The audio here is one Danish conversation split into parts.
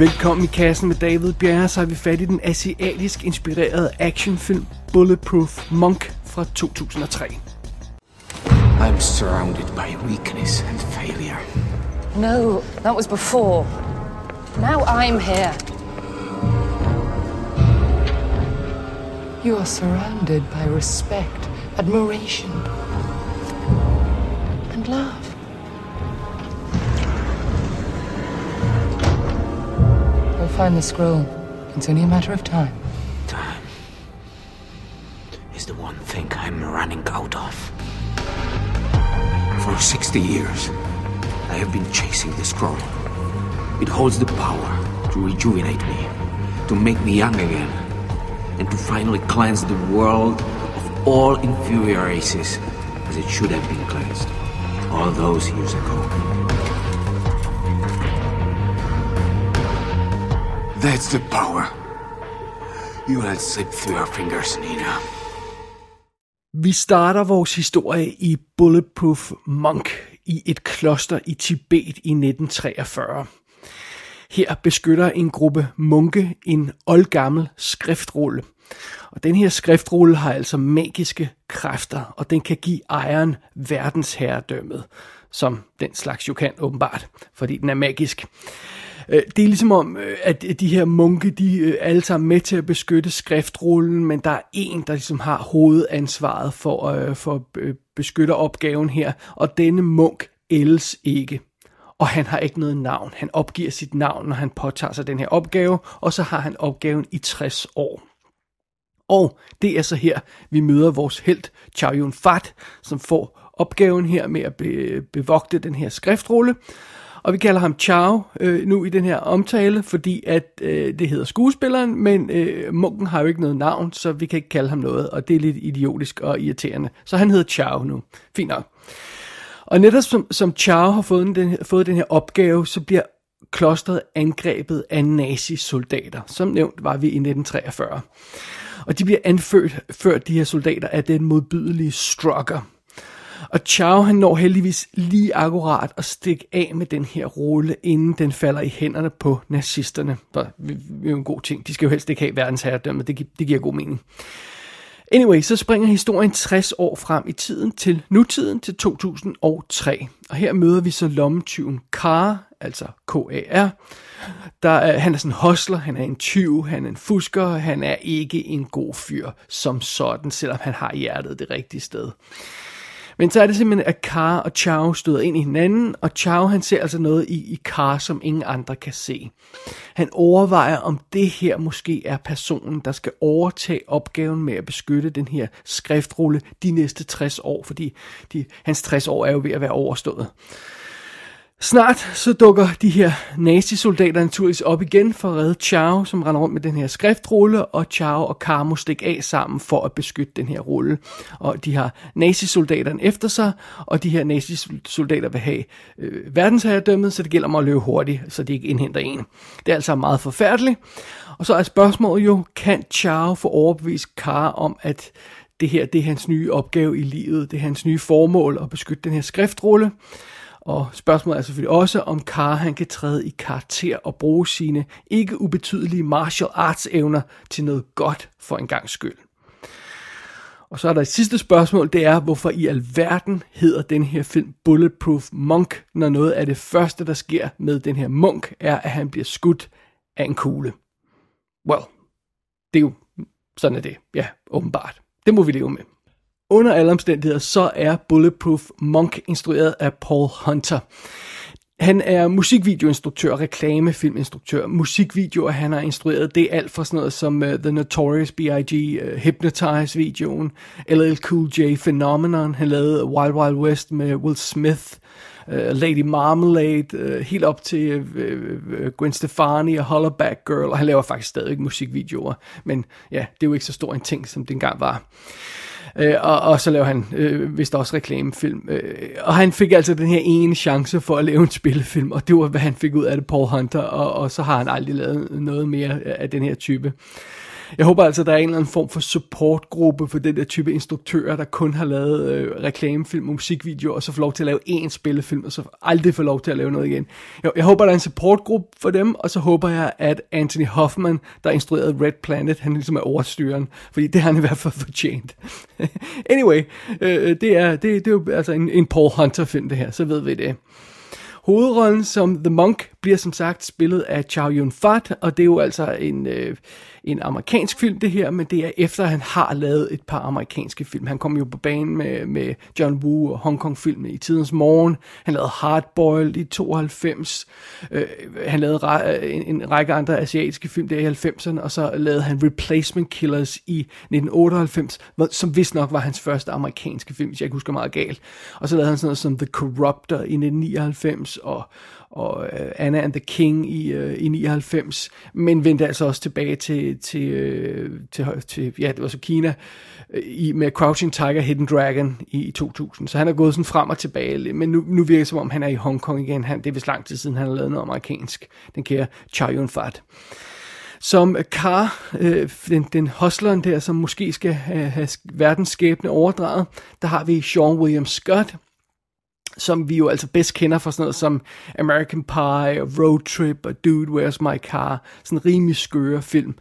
Velkommen i kassen med David Bjerre, så har vi fat i den asiatisk inspirerede actionfilm Bulletproof Monk fra 2003. I'm surrounded by weakness and failure. No, that was before. Now I'm here. You are surrounded by respect, admiration, and love. Find the scroll. It's only a matter of time. Time is the one thing I'm running out of. For 60 years, I have been chasing the scroll. It holds the power to rejuvenate me, to make me young again, and to finally cleanse the world of all inferior races as it should have been cleansed all those years ago. That's the power. You let slip through your fingers, Nina. Vi starter vores historie i Bulletproof Monk i et kloster i Tibet i 1943. Her beskytter en gruppe munke en oldgammel skriftrulle. Og den her skriftrulle har altså magiske kræfter, og den kan give ejeren verdensherredømmet, som den slags jo kan åbenbart, fordi den er magisk. Øh, det er ligesom om, øh, at de her munke, de er alle sammen med til at beskytte skriftrullen, men der er en, der ligesom har hovedansvaret for, øh, for at beskytte opgaven her, og denne munk ældes ikke. Og han har ikke noget navn. Han opgiver sit navn, når han påtager sig den her opgave, og så har han opgaven i 60 år. Og det er så her, vi møder vores held, Chow Yun Fat, som får opgaven her med at be, bevogte den her skriftrulle. Og vi kalder ham Chow øh, nu i den her omtale, fordi at øh, det hedder skuespilleren, men øh, munken har jo ikke noget navn, så vi kan ikke kalde ham noget, og det er lidt idiotisk og irriterende. Så han hedder Chow nu. Fint nok. Og netop som, som Chow har fået den, fået den her opgave, så bliver klosteret angrebet af nazisoldater. Som nævnt var vi i 1943. Og de bliver anført, ført de her soldater af den modbydelige Strucker, og Chow han når heldigvis lige akkurat at stikke af med den her rulle, inden den falder i hænderne på nazisterne. Det er jo en god ting. De skal jo helst ikke have verdensherredømmet. det, det giver god mening. Anyway, så springer historien 60 år frem i tiden til nutiden til 2003. Og her møder vi så lommetyven Kar, altså K-A-R. Der er, han er sådan en hostler, han er en tyv, han er en fusker, han er ikke en god fyr som sådan, selvom han har hjertet det rigtige sted. Men så er det simpelthen, at Kar og Chow støder ind i hinanden, og Chow han ser altså noget i, i Kar, som ingen andre kan se. Han overvejer, om det her måske er personen, der skal overtage opgaven med at beskytte den her skriftrulle de næste 60 år, fordi de, hans 60 år er jo ved at være overstået. Snart så dukker de her nazisoldater naturligvis op igen for at redde Chao, som render rundt med den her skriftrulle, og Chao og Karmo stikker af sammen for at beskytte den her rulle. Og de har nazisoldaterne efter sig, og de her nazisoldater vil have øh, verdensherredømmet, så det gælder om at løbe hurtigt, så de ikke indhenter en. Det er altså meget forfærdeligt. Og så er spørgsmålet jo, kan Chao få overbevist Kar om, at det her det er hans nye opgave i livet, det er hans nye formål at beskytte den her skriftrulle? Og spørgsmålet er selvfølgelig også, om Carr han kan træde i karakter og bruge sine ikke ubetydelige martial arts evner til noget godt for en gang skyld. Og så er der et sidste spørgsmål, det er, hvorfor i alverden hedder den her film Bulletproof Monk, når noget af det første, der sker med den her munk, er, at han bliver skudt af en kugle. Well, det er jo sådan er det. Ja, åbenbart. Det må vi leve med. Under alle omstændigheder, så er Bulletproof Monk instrueret af Paul Hunter. Han er musikvideoinstruktør, reklamefilminstruktør, musikvideoer, han har instrueret, det er alt fra sådan noget som uh, The Notorious B.I.G. Uh, øh, Hypnotize-videoen, LL Cool J Phenomenon, han lavede Wild Wild West med Will Smith, uh, Lady Marmalade, uh, helt op til uh, Gwen Stefani og Hollaback Girl, og han laver faktisk stadig musikvideoer, men ja, det er jo ikke så stor en ting, som det engang var. Øh, og, og så laver han øh, vist også reklamefilm. Øh, og han fik altså den her ene chance for at lave en spillefilm, og det var, hvad han fik ud af det, Paul Hunter, og, og så har han aldrig lavet noget mere af den her type. Jeg håber altså, der er en eller anden form for supportgruppe for den der type instruktører, der kun har lavet øh, reklamefilm og musikvideoer, og så får lov til at lave én spillefilm, og så aldrig får lov til at lave noget igen. Jeg, jeg håber, der er en supportgruppe for dem, og så håber jeg, at Anthony Hoffman, der instruerede Red Planet, han ligesom er overstyren, fordi det har han i hvert fald fortjent. anyway, øh, det, er, det, det er jo altså en, en Paul Hunter-film det her, så ved vi det. Hovedrollen som The Monk bliver som sagt spillet af Chow Yun-fat, og det er jo altså en, øh, en amerikansk film det her, men det er efter, at han har lavet et par amerikanske film. Han kom jo på banen med, med John Woo og Hong Kong filmen i tidens morgen. Han lavede Hardboiled i 92. Øh, han lavede øh, en, en række andre asiatiske film der i 90'erne, og så lavede han Replacement Killers i 1998, som vist nok var hans første amerikanske film, hvis jeg ikke husker meget galt. Og så lavede han sådan noget som The Corruptor i 1999, og og uh, Anna and the King i, uh, i 99, men vendte altså også tilbage til, til, uh, til, til ja, det var så Kina, uh, i, med Crouching Tiger, Hidden Dragon i, i 2000. Så han er gået sådan frem og tilbage, men nu, nu virker det som om, han er i Hongkong igen. Han, det er vist lang tid siden, han har lavet noget amerikansk, den kære Chai Yun-fat. Som Car, øh, den, den hustleren der, som måske skal have, have verdens skæbne overdraget, der har vi Sean William Scott, som vi jo altså bedst kender fra sådan noget som American Pie og Road Trip og Dude, Where's My Car. Sådan en rimelig skøre film.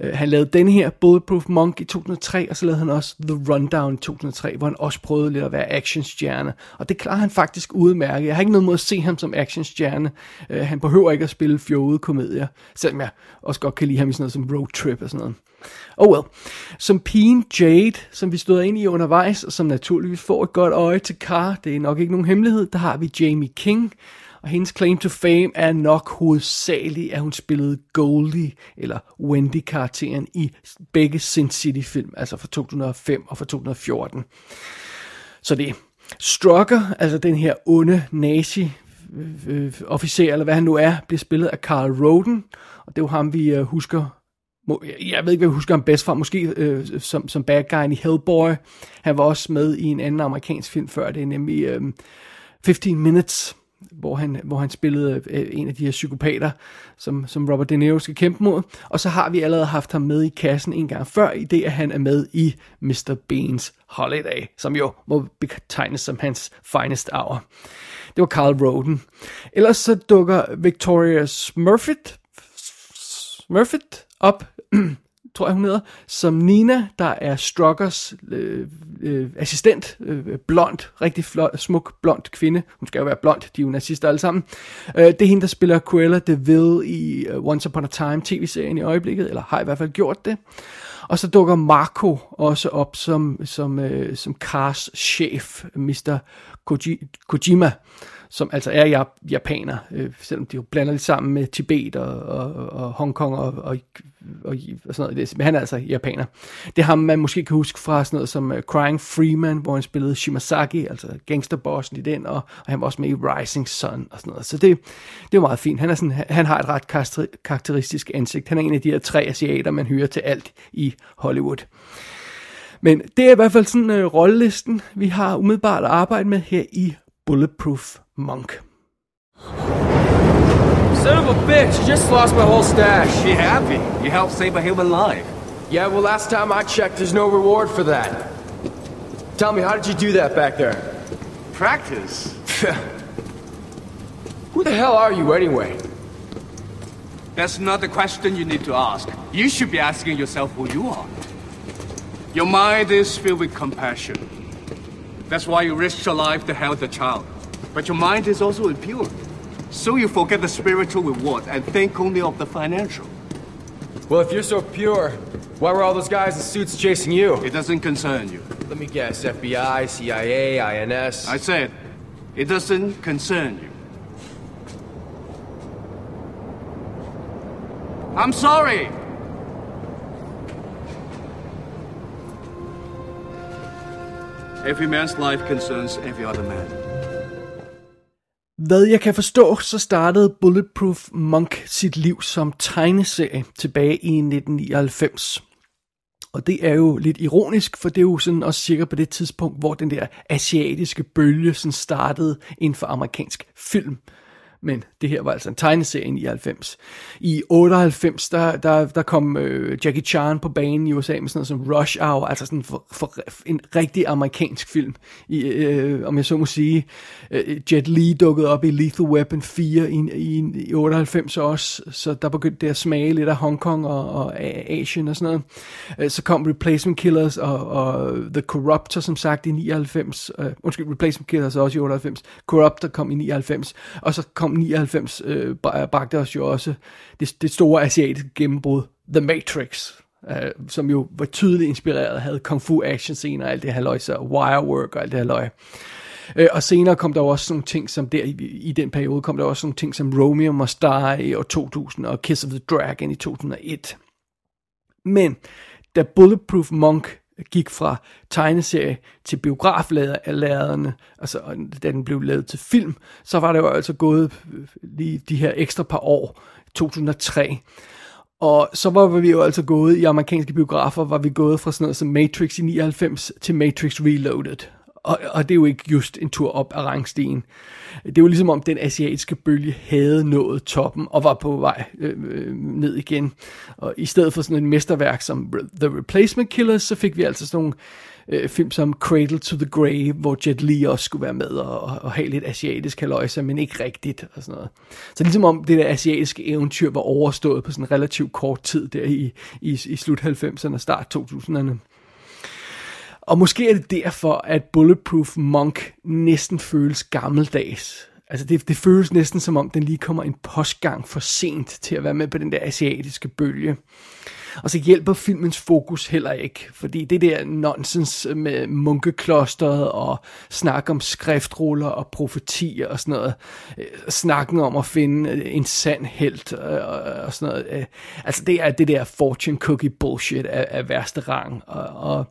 Uh, han lavede den her, Bulletproof Monk i 2003, og så lavede han også The Rundown i 2003, hvor han også prøvede lidt at være actionstjerne. Og det klarer han faktisk udmærket. Jeg har ikke noget mod at se ham som actionstjerne. Uh, han behøver ikke at spille fjode komedier, selvom jeg også godt kan lide ham i sådan noget som Road Trip og sådan noget. Oh well. Som pigen Jade, som vi stod ind i undervejs, og som naturligvis får et godt øje til Car, det er nok ikke nogen hemmelighed, der har vi Jamie King, og hendes claim to fame er nok hovedsageligt, at hun spillede Goldie, eller Wendy-karakteren i begge Sin City-film, altså fra 2005 og fra 2014. Så det Strucker, altså den her onde nazi øh, øh, officer, eller hvad han nu er, bliver spillet af Carl Roden, og det er jo ham, vi øh, husker jeg ved ikke, hvad jeg husker ham bedst fra, måske øh, som, som bad guy i Hellboy. Han var også med i en anden amerikansk film før det, er nemlig øh, 15 Minutes, hvor han, hvor han spillede øh, en af de her psykopater, som, som Robert De Niro skal kæmpe mod. Og så har vi allerede haft ham med i kassen en gang før, i det at han er med i Mr. Beans Holiday, som jo må betegnes som hans finest hour. Det var Carl Roden. Ellers så dukker Victoria Smurfit, Smurfit op tror jeg hun hedder, som Nina, der er Struckers øh, øh, assistent, øh, øh, blond, rigtig flot, smuk, blond kvinde. Hun skal jo være blond, de er jo nazister alle sammen. Øh, det er hende, der spiller Cruella de Vil i uh, Once Upon a Time tv-serien i øjeblikket, eller har i hvert fald gjort det. Og så dukker Marco også op som, som, øh, som Cars chef, Mr. Koji, Kojima som altså er japaner, øh, selvom de jo blander lidt sammen med Tibet og, og, og Hongkong og, og, og, og sådan noget. Men han er altså japaner. Det har man måske kan huske fra sådan noget som uh, Crying Freeman, hvor han spillede Shimasaki, altså gangsterbossen i den, og, og han var også med i Rising Sun og sådan noget. Så det, det er meget fint. Han, er sådan, han har et ret karakteristisk ansigt. Han er en af de her tre asiater, man hører til alt i Hollywood. Men det er i hvert fald sådan øh, rollelisten, vi har umiddelbart at arbejde med her i Bulletproof Monk. Son of a bitch, you just lost my whole stash. Be happy. You helped save a human life. Yeah, well, last time I checked, there's no reward for that. Tell me, how did you do that back there? Practice. Who the hell are you, anyway? That's not the question you need to ask. You should be asking yourself who you are. Your mind is filled with compassion. That's why you risked your life to help the child. But your mind is also impure. So you forget the spiritual reward and think only of the financial. Well, if you're so pure, why were all those guys in suits chasing you? It doesn't concern you. Let me guess, FBI, CIA, INS... I said, it doesn't concern you. I'm sorry! Every man's life concerns every other man. Hvad jeg kan forstå, så startede Bulletproof Monk sit liv som tegneserie tilbage i 1999. Og det er jo lidt ironisk, for det er jo sådan også cirka på det tidspunkt, hvor den der asiatiske bølge sådan startede inden for amerikansk film men det her var altså en tegneserie i 99. I 98, der, der, der kom øh, Jackie Chan på banen i USA med sådan noget som Rush Hour, altså sådan for, for en rigtig amerikansk film, i, øh, om jeg så må sige. Øh, Jet Li dukkede op i Lethal Weapon 4 i, i, i 98 også, så der begyndte det at smage lidt af Hongkong og, og Asien og sådan noget. Øh, så kom Replacement Killers og, og The Corruptor, som sagt, i 99. Øh, undskyld, Replacement Killers også i 98. Corruptor kom i 99, og så kom 99 øh, bragte os jo også det, det store asiatiske gennembrud, The Matrix, øh, som jo var tydeligt inspireret, havde kung fu action scener og alt det her løg, så wirework og alt det her løg. Øh, og senere kom der også nogle ting, som der i, i den periode kom der også nogle ting som Romeo Must Die i år 2000 og Kiss of the Dragon i 2001. Men da Bulletproof Monk gik fra tegneserie til biograflærerne, altså da den blev lavet til film, så var det jo altså gået øh, lige de her ekstra par år, 2003. Og så var vi jo altså gået i amerikanske biografer, var vi gået fra sådan noget som Matrix i 99 til Matrix Reloaded. Og, og det er jo ikke just en tur op ad rangstigen. Det var ligesom om den asiatiske bølge havde nået toppen og var på vej øh, øh, ned igen. Og i stedet for sådan et mesterværk som The Replacement Killers, så fik vi altså sådan nogle øh, film som Cradle to the Grave, hvor Jet Li også skulle være med og, og have lidt asiatisk haløjse, men ikke rigtigt og sådan noget. Så ligesom om det der asiatiske eventyr var overstået på sådan en relativt kort tid der i, i, i slut 90'erne og start 2000'erne. Og måske er det derfor, at Bulletproof Monk næsten føles gammeldags. Altså det, det føles næsten som om, den lige kommer en postgang for sent til at være med på den der asiatiske bølge. Og så hjælper filmens fokus heller ikke, fordi det der nonsens med munkeklosteret og snak om skriftruller og profetier og sådan noget, øh, snakken om at finde øh, en sand held øh, og sådan noget, altså det er det der fortune cookie bullshit af, af værste rang, og, og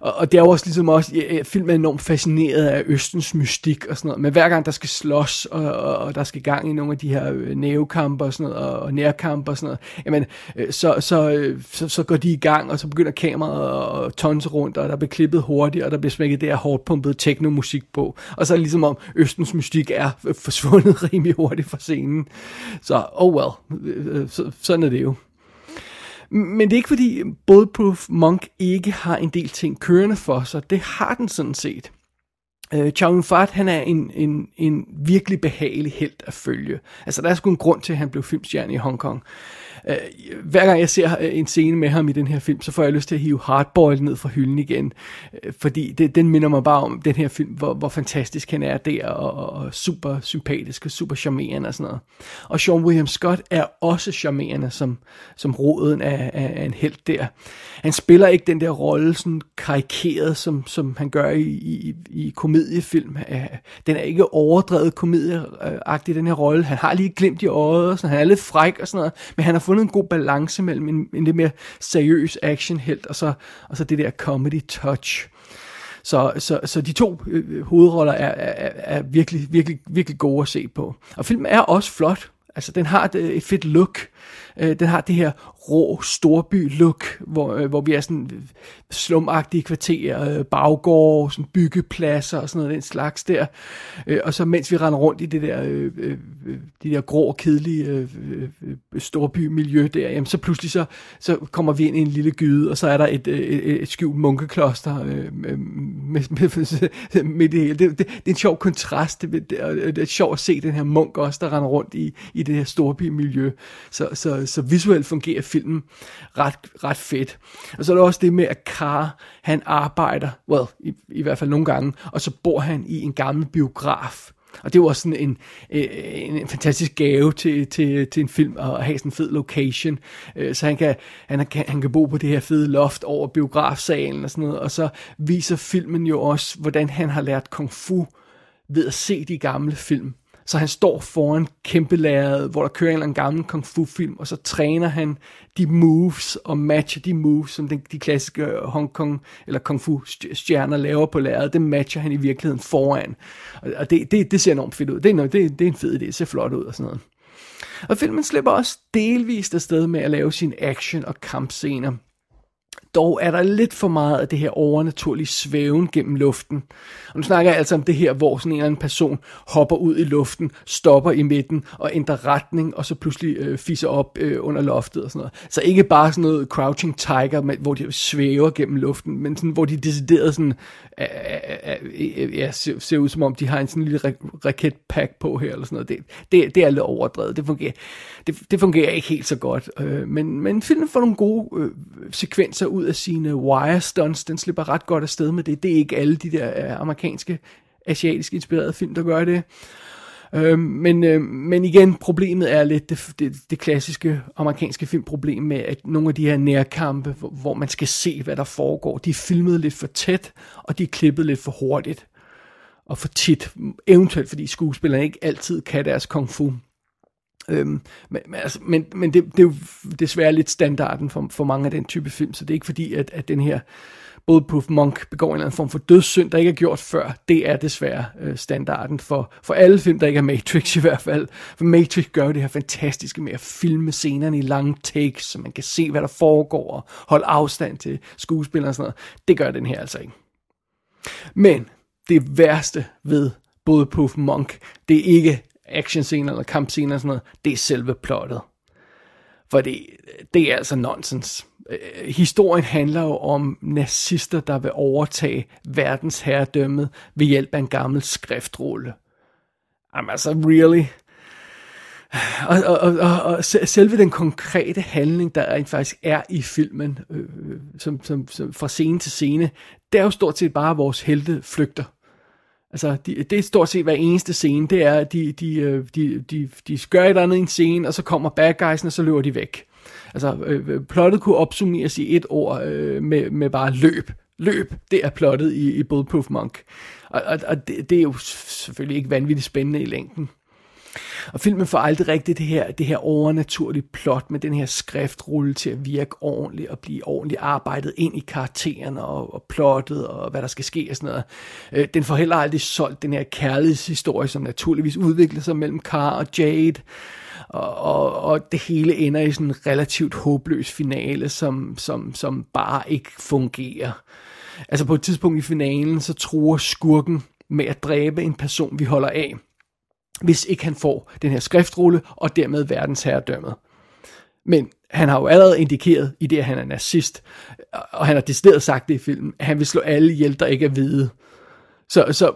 og, og det er jo også ligesom også, ja, filmen er enormt fascineret af Østens mystik og sådan noget, men hver gang der skal slås, og, og, og der skal gang i nogle af de her øh, nævekampe og sådan noget, og, og nærkampe og sådan noget, jamen, øh, så, så, øh, så, så går de i gang, og så begynder kameraet at tonse rundt, og der bliver klippet hurtigt, og der bliver smækket det her hårdt pumpet teknomusik på, og så er det ligesom om Østens mystik er forsvundet rimelig hurtigt fra scenen. Så, oh well, øh, øh, så, sådan er det jo. Men det er ikke fordi Bulletproof Monk ikke har en del ting kørende for sig. Det har den sådan set. Øh, uh, Chow Yun-Fat, han er en, en, en virkelig behagelig held at følge. Altså, der er sgu en grund til, at han blev filmstjerne i Hongkong. Øh, hver gang jeg ser øh, en scene med ham i den her film, så får jeg lyst til at hive Hardboiled ned fra hylden igen. Øh, fordi det, den minder mig bare om den her film, hvor, hvor fantastisk han er der, og, og super sympatisk og super charmerende og sådan noget. Og Sean William Scott er også charmerende som, som roden af, af, af en held der. Han spiller ikke den der rolle sådan karikeret, som, som han gør i, i, i komediefilm. Øh, den er ikke overdrevet komedieagtig, den her rolle. Han har lige glimt i øjet, sådan. han er lidt fræk og sådan noget, men han har fundet en god balance mellem en, en lidt mere seriøs actionhelt og så, og så det der comedy touch. Så, så, så de to øh, hovedroller er, er, er virkelig, virkelig, virkelig gode at se på. Og filmen er også flot. Altså, den har et, øh, et fedt look. Øh, den har det her rå storby-look, hvor, øh, hvor vi er sådan slumagtige kvarterer, øh, baggård, sådan byggepladser og sådan noget den slags der. Øh, og så mens vi render rundt i det der, øh, øh, de der grå, kedelige øh, øh, storby-miljø der, jamen så pludselig så, så kommer vi ind i en lille gyde, og så er der et, øh, et, et, et skjult munkekloster øh, øh med, med, med, med det hele. Det, det, det er en sjov kontrast, det, det, det er sjovt at se den her munk også, der render rundt i, i det her storby-miljø. Så, så, så visuelt fungerer filmen ret, ret fedt. Og så er der også det med, at Carr, han arbejder, well, i, i hvert fald nogle gange, og så bor han i en gammel biograf. Og det var sådan en, øh, en, en fantastisk gave til, til, til en film at have sådan en fed location. Øh, så han kan, han, kan, han kan bo på det her fede loft over biografsalen og sådan noget. Og så viser filmen jo også, hvordan han har lært kung fu ved at se de gamle film. Så han står foran kæmpe lærred, hvor der kører en eller anden gammel kung fu film, og så træner han de moves og matcher de moves, som de, de klassiske øh, Hong Kong eller kung fu stjerner laver på lærredet. Det matcher han i virkeligheden foran. Og det, det, det ser enormt fedt ud. Det er, det, det er en fed idé. Det ser flot ud og sådan noget. Og filmen slipper også delvist afsted med at lave sin action- og kampscener dog er der lidt for meget af det her overnaturlige svæven gennem luften. Og nu snakker jeg altså om det her, hvor sådan en eller anden person hopper ud i luften, stopper i midten og ændrer retning, og så pludselig øh, fiser op øh, under loftet og sådan noget. Så ikke bare sådan noget Crouching Tiger, med, hvor de svæver gennem luften, men sådan, hvor de decideret sådan, øh, øh, øh, ja, ser, ser ud som om, de har en sådan lille raketpack på her, eller sådan noget. Det, det, det er lidt overdrevet. Det fungerer, det, det fungerer ikke helt så godt. Øh, men, men filmen får nogle gode øh, sekvenser ud af sine wire stunts. Den slipper ret godt afsted med det. Det er ikke alle de der øh, amerikanske, asiatisk inspirerede film, der gør det. Øh, men, øh, men igen, problemet er lidt det, det, det klassiske amerikanske filmproblem med, at nogle af de her nærkampe, hvor, hvor man skal se, hvad der foregår, de er filmet lidt for tæt, og de er klippet lidt for hurtigt og for tit, eventuelt fordi skuespillerne ikke altid kan deres kung fu. Øhm, men, men, altså, men, men det, det er jo desværre lidt standarden for, for mange af den type film, så det er ikke fordi, at, at den her Bulletproof Monk begår en eller anden form for dødssynd, der ikke er gjort før. Det er desværre øh, standarden for, for alle film, der ikke er Matrix i hvert fald. For Matrix gør det her fantastiske med at filme scenerne i lange takes, så man kan se, hvad der foregår, og holde afstand til skuespillere og sådan noget. Det gør den her altså ikke. Men det værste ved Bulletproof Monk, det er ikke actionscener eller kampscener og sådan noget, det er selve plottet. For det, det er altså nonsens. Øh, historien handler jo om nazister, der vil overtage verdens herredømme ved hjælp af en gammel skriftrulle. Jamen altså, really? Og, og, og, og, og selve den konkrete handling, der rent faktisk er i filmen, øh, øh, som, som, som fra scene til scene, det er jo stort set bare, at vores helte flygter. Altså, de, det er stort set hver eneste scene, det er, at de, de, øh, de, de, de gør et eller andet i en scene, og så kommer bad guys'en, og så løber de væk. Altså, øh, øh, plottet kunne opsummeres i et ord øh, med, med bare løb. Løb, det er plottet i, i Bulletproof Monk. Og, og, og det, det er jo selvfølgelig ikke vanvittigt spændende i længden. Og filmen får aldrig rigtigt det her, det her overnaturlige plot med den her skriftrulle til at virke ordentligt og blive ordentligt arbejdet ind i karaktererne og, og plottet og hvad der skal ske og sådan noget. Øh, den får heller aldrig solgt den her kærlighedshistorie, som naturligvis udvikler sig mellem Car og Jade. Og, og, og det hele ender i sådan en relativt håbløs finale, som, som, som bare ikke fungerer. Altså på et tidspunkt i finalen, så tror skurken med at dræbe en person, vi holder af hvis ikke han får den her skriftrulle, og dermed verdensherredømmet. Men han har jo allerede indikeret i det, at han er nazist, og han har decideret sagt det i filmen, at han vil slå alle ihjel, der ikke er hvide. Så, så,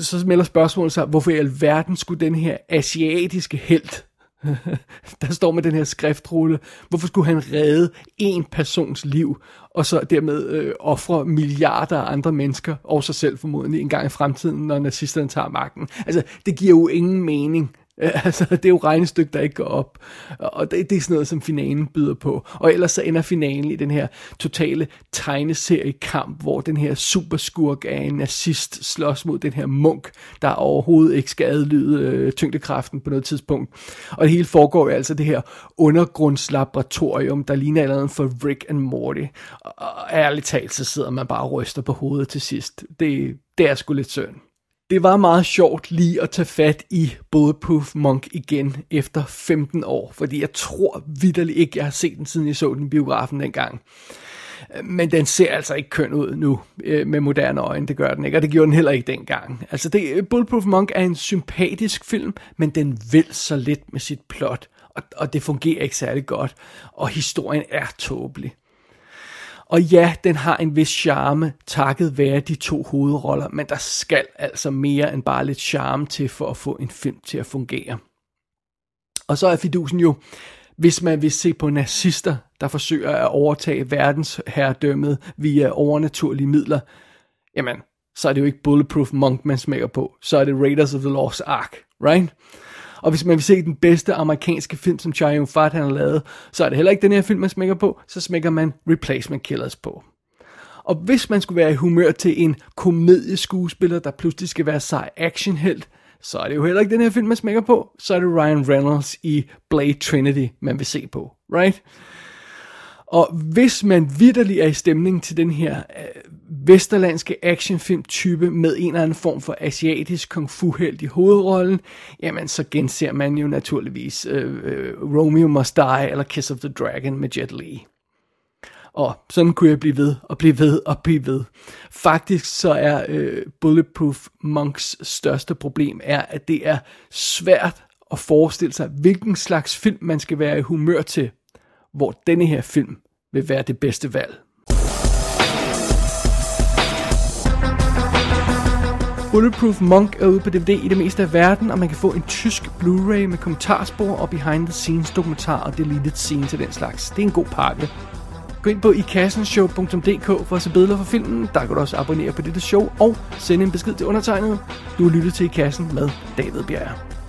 så melder spørgsmålet sig, hvorfor i alverden skulle den her asiatiske held der står med den her skriftrulle. Hvorfor skulle han redde en persons liv, og så dermed øh, ofre milliarder af andre mennesker, og sig selv formodentlig en gang i fremtiden, når nazisterne tager magten? Altså, det giver jo ingen mening. Altså, det er jo regnestykke, der ikke går op. Og det, det er sådan noget, som finalen byder på. Og ellers så ender finalen i den her totale tegneseriekamp, hvor den her superskurk af en nazist slås mod den her munk, der overhovedet ikke skal adlyde øh, tyngdekraften på noget tidspunkt. Og det hele foregår jo altså det her undergrundslaboratorium, der ligner allerede for Rick and Morty. Og ærligt talt, så sidder man bare og ryster på hovedet til sidst. Det, det er sgu lidt synd det var meget sjovt lige at tage fat i Bulletproof Monk igen efter 15 år, fordi jeg tror vidderligt ikke, jeg har set den, siden jeg så den i biografen dengang. Men den ser altså ikke køn ud nu øh, med moderne øjne, det gør den ikke, og det gjorde den heller ikke dengang. Altså, det, øh, Bulletproof Monk er en sympatisk film, men den vil så lidt med sit plot, og, og det fungerer ikke særlig godt, og historien er tåbelig. Og ja, den har en vis charme, takket være de to hovedroller, men der skal altså mere end bare lidt charme til for at få en film til at fungere. Og så er fidusen jo, hvis man vil se på nazister, der forsøger at overtage verdensherredømmet via overnaturlige midler, jamen, så er det jo ikke Bulletproof Monk, man smækker på. Så er det Raiders of the Lost Ark, right? Og hvis man vil se den bedste amerikanske film, som Chow Yun-fat har lavet, så er det heller ikke den her film, man smækker på, så smækker man Replacement Killers på. Og hvis man skulle være i humør til en komedieskuespiller, der pludselig skal være sej actionhelt, så er det jo heller ikke den her film, man smækker på. Så er det Ryan Reynolds i Blade Trinity, man vil se på. Right? Og hvis man vidderlig er i stemning til den her øh, vesterlandske actionfilm-type med en eller anden form for asiatisk kung fu held i hovedrollen, jamen så genser man jo naturligvis øh, øh, Romeo Must Die eller Kiss of the Dragon med Jet Li. Og sådan kunne jeg blive ved og blive ved og blive ved. Faktisk så er øh, Bulletproof Monks største problem er, at det er svært at forestille sig, hvilken slags film man skal være i humør til, hvor denne her film vil være det bedste valg. Bulletproof Monk er ude på DVD i det meste af verden, og man kan få en tysk Blu-ray med kommentarspor og behind the scenes dokumentar og deleted scenes til den slags. Det er en god pakke. Gå ind på ikassenshow.dk for at se billeder fra filmen. Der kan du også abonnere på dette show og sende en besked til undertegnet. Du har lyttet til I Kassen med David Bjerg.